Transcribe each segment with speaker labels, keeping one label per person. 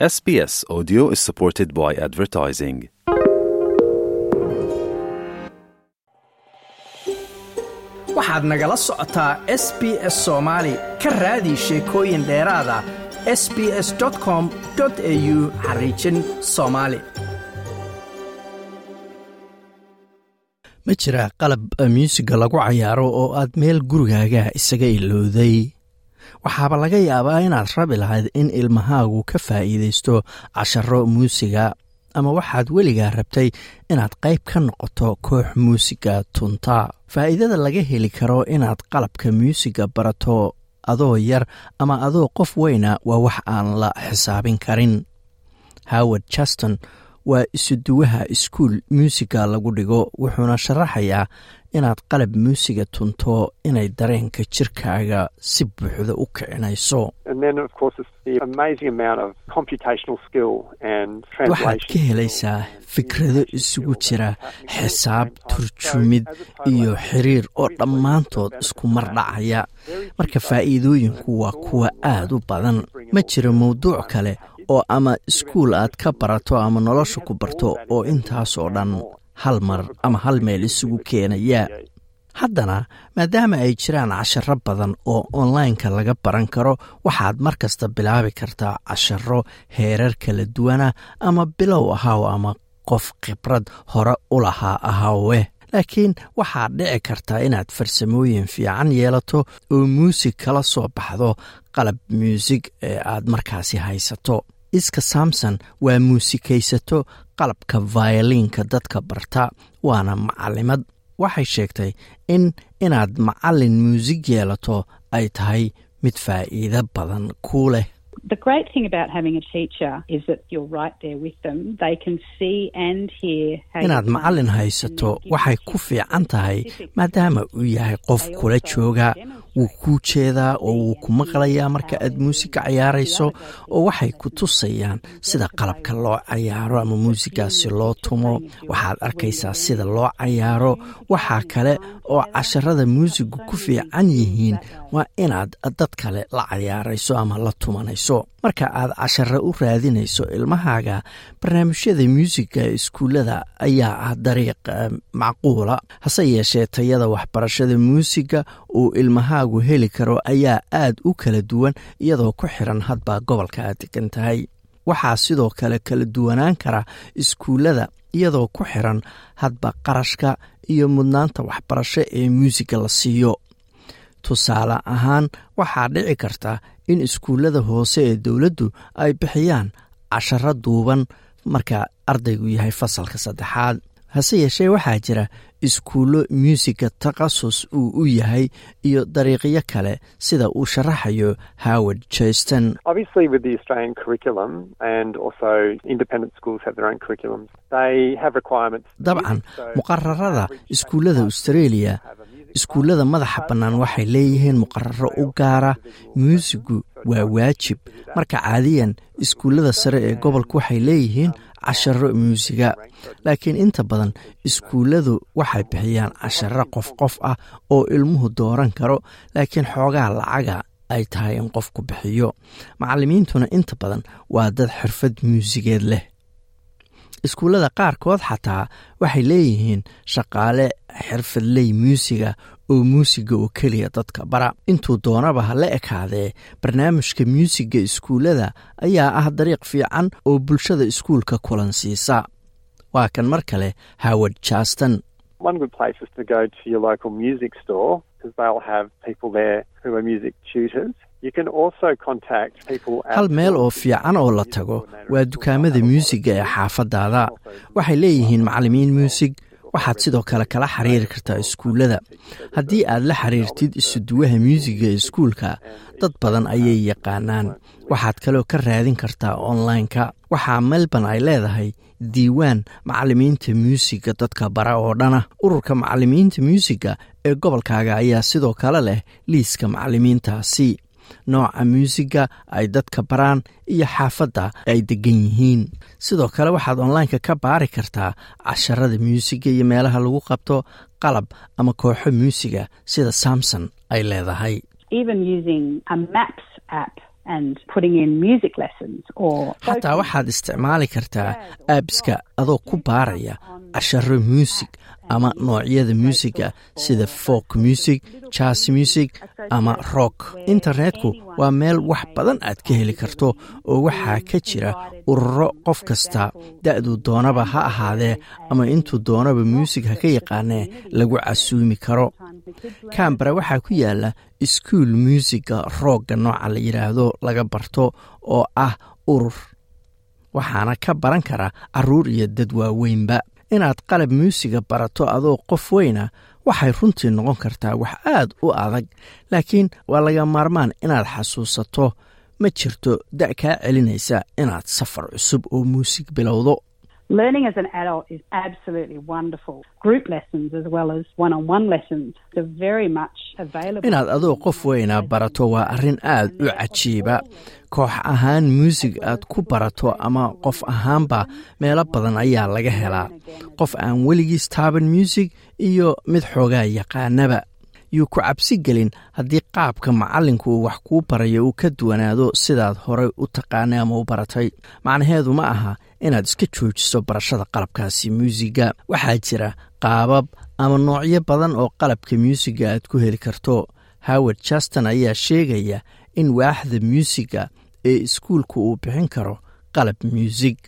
Speaker 1: SBS Audio is supported by advertising.
Speaker 2: waxaad nagala socotaa s b s soomaali ka raadi sheekooyin dheeraada s b s com au xariijin soomaali
Speaker 3: ma jira qalab muusiga lagu cayaaro oo aad meel gurigaaga isaga ilowday waxaaba laga yaabaa inaad rabi lahayd in ilmahaagu ka faa'iidaysto casharo muusiga ama waxaad weligaa rabtay inaad qayb ka noqoto koox muusiga tunta. Faa'iidada laga heli karo inaad qalabka muusiga barato adoo yar ama adoo qof weyna waa wax aan la xisaabin karin. Howard juston waa isuduwaha iskuul muusiga lagu dhigo wuxuuna sharaxayaa inaad qalab muusiga tunto inay dareenka jirkaaga si buuxda u kicinayso. Waxaad ka helaysaa fikrado isugu jira xisaab turjumid iyo xiriir oo dhammaantood isku mar dhacaya. Marka faa'iidooyinku waa kuwa aad u badan ma jiro mawduuc kale oo ama iskuul aad ka barato ama nolosha ku barto oo intaas oo dhan hal mar ama hal meel isugu keenaya. Haddana maadaama ay jiraan casharo badan oo onlineka laga baran karo waxaad mar kasta bilaabi kartaa casharo heerar kala duwana ama bilow ahaw ama qof khibrad hore u lahaa ahaawe. Laakiin waxaad dhici kartaa inaad farsamooyin fiican yeelato oo muusig kala soo baxdo qalab muusig ee aad markaasi haysato iska samson waa muusikaysato qalabka violiinka dadka barta waana macalimad waxay sheegtay in inaad macalin muusig yeelato ay tahay mid faa'iido badan kuu leh. Inaad macalin haysato waxay ku fiican tahay maadaama uu yahay qof kula jooga wuu kuu jeedaa oo wuu ku maqlayaa marka aad muusika cayaarayso oo waxay ku tusayaan sida qalabka loo cayaaro ama muusigaasi loo tumo. Waxaad arkaysaa sida loo cayaaro. Waxaa kale oo casharada muusigu ku fiican yihiin waa inaad dad kale la cayaarayso ama la tumanayso. Marka aad casharo u raadinayso ilmahaaga barnaamijyada muusiga iskuullada ayaa ah dariiq macquula. Hase yeeshee tayada waxbarashada muusiga uu ilmahaagu heli karo ayaa aad u kala duwan iyadoo ku xiran hadba gobolka aad degan tahay. Waxaa sidoo kale kala duwanaan kara iskuullada iyadoo ku xiran hadba qarashka iyo mudnaanta waxbarasho ee muusiga la siiyo. Tusaale ahaan waxaa dhici karta in iskuullada hoose ee dowladdu ay bixiyaan casharo duuban marka ardaygu yahay fasalka saddexaad. Hase yeeshee waxaa jira iskuullo muusiga takhasus uu u yahay iyo dariiqyo kale sida uu sharaxayo howard jaston dabcan muqararada iskuullada australia iskuullada madaxa bannaan waxay leeyihiin muqararo u gaara muusigu waa waajib. Marka caadiyan iskuullada sare ee gobolka waxay leeyihiin casharo muusiga. Laakiin inta badan iskuulladu waxay bixiyaan casharo qof qof ah oo ilmuhu dooran karo laakiin xoogaa lacaga ay tahay in qofku bixiyo. Macallimiintuna inta badan waa dad xirfad muusigeed leh. Iskuullada qaarkood xataa waxay leeyihiin shaqaale xirfadley muusiga oo muusiga oo keliya dadka. Bara intuu doonaba ha la ekaadee barnaamijka muusiga iskuullada ayaa ah dariiq fiican oo bulshada iskuulka kulan siisa. Waa kan mar kale howard jaston hal meel oo fiican oo la tago waa dukaamada muusiga ee xaafadaada. Waxay leeyihiin macallimiin muusig waxaad sidoo kale kala xiriiri kartaa iskuullada. Haddii aad la xiriirtid isuduwaha muusiga ee iskuulka dad badan ayay yaqaanaan. Waxaad kaloo ka raadin kartaa onlineka. Waxaa melbourne ay leedahay diiwaan macallimiinta muusiga dadka bara oo dhana. Ururka macallimiinta muusiga ee gobolkaaga ayaa sidoo kale leh liiska macallimiintaasi nooca muusiga ay dadka baraan iyo xaafadda ay degan yihiin. Sidoo kale waxaad onlineka ka baari kartaa casharada muusiga iyo meelaha lagu qabto qalab ama kooxo muusiga sida samson ay leedahay xataa waxaad isticmaali kartaa aabiska adoo ku baaraya casharo muusig ama noocyada muusiga sida folk music jas music ama rock. internetku waa meel wax badan aad ka heli karto oo waxaa ka jira ururo qof kasta da-duu doonaba ha ahaadee ama intuu doonaba muusig ha ka yaqaanee lagu casuumi karo kambara waxaa ku yaalla iskuul muusiga roogga nooca la yidhaahdo laga barto oo ah urur. Waxaana ka baran kara carruur iyo dad waaweynba. Inaad qalab muusiga barato adoo qof weyna waxay runtii noqon kartaa wax aad u adag. Laakiin waa laga maarmaan inaad xasuusato. Ma jirto da' kaa celinaysa inaad safar cusub oo muusig bilowdo
Speaker 4: Learning as an adult is absolutely wonderful. Group lessons as well as one-on-one lessons are very much available.
Speaker 3: inaad adoo qof weyna barato waa arrin aad u cajiiba koox ahaan muusig aad ku barato ama qof ahaanba meelo badan ayaa laga helaa qof aan weligiis taaban muusig iyo mid xoogaa yaqaanaba yuu ku cabsi gelin haddii qaabka macallinku wax kuu barayo uu ka duwanaado sidaad horey u taqaanay ama u baratay macnaheedu ma aha inaad iska joojiso barashada qalabkaasi muusiga. Waxaa jira qaabab ama noocyo badan oo qalabka muusiga aad ku heli karto. Howard juston ayaa sheegaya in waaxda muusiga ee iskuulka uu bixin karo qalab muusig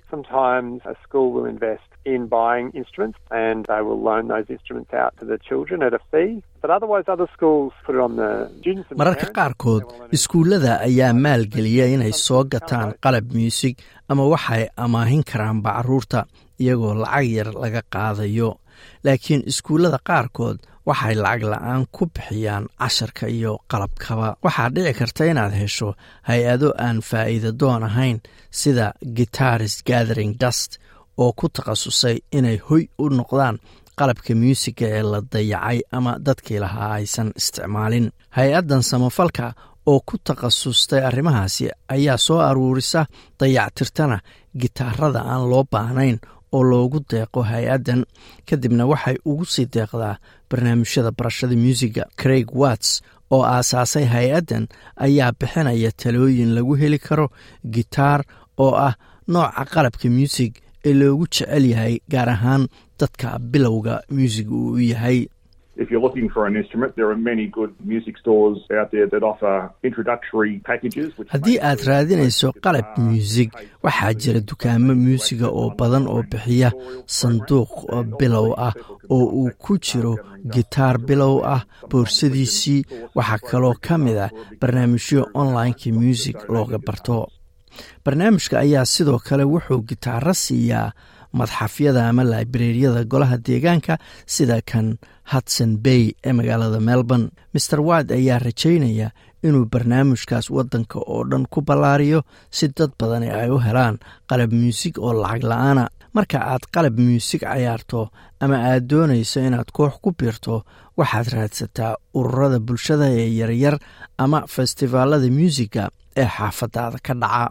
Speaker 5: in buying instruments and they will loan those instruments out to the children at a fee. But otherwise other schools put it on the students and
Speaker 3: mararka qaarkood iskuullada ayaa maalgeliya inay soo gataan qalab muusig ama waxay amaahin karaanba carruurta iyagoo lacag yar laga qaadayo. Laakiin iskuullada qaarkood waxay lacag la'aan ku bixiyaan casharka iyo qalabkaba. Waxaa dhici karta inaad hesho hay'ado aan faa'iida doon ahayn sida guitarist gathering dust oo ku takhasusay inay hoy u noqdaan qalabka muusiga ee la dayacay ama dadkii lahaa aysan isticmaalin. Hay'addan samafalka oo ku takhasustay arrimahaasi ayaa soo aruurisa dayactirtana gitaarada aan loo baahnayn oo loogu deeqo hay'addan. Kadibna waxay ugu sii deeqdaa barnaamijyada barashada muusiga craig watts oo aasaasay hay'addan ayaa bixinaya talooyin lagu heli karo gitaar oo ah nooca qalabka muusig ee loogu jecel yahay gaar ahaan dadka bilowga muusiga uu yahay.
Speaker 6: If you're looking for an instrument, there are many good music stores out there that offer introductory packages. which
Speaker 3: haddii aad raadinayso qalab muusig waxaa jira dukaamo muusiga oo badan oo bixiya sanduuq bilow ah oo uu ku jiro gitaar bilow ah. boorsadiisii waxaa kaloo ka mid ah barnaamijyo onlineka muusig looga barto barnaamijka ayaa sidoo kale wuxuu gitaaro siiyaa madxafyada ama laibreriyada golaha deegaanka sida kan hudson bay ee magaalada melbourne. Maer wad ayaa rajaynaya inuu barnaamijkaas waddanka oo dhan ku ballaariyo si dad badani ay u helaan qalab muusig oo lacag la'aana. Marka aad qalab muusig cayaarto ama aad doonayso inaad koox ku biirto waxaad raadsataa ururada bulshada ee yaryar ama festivaalada muusiga ee xaafadaada ka dhaca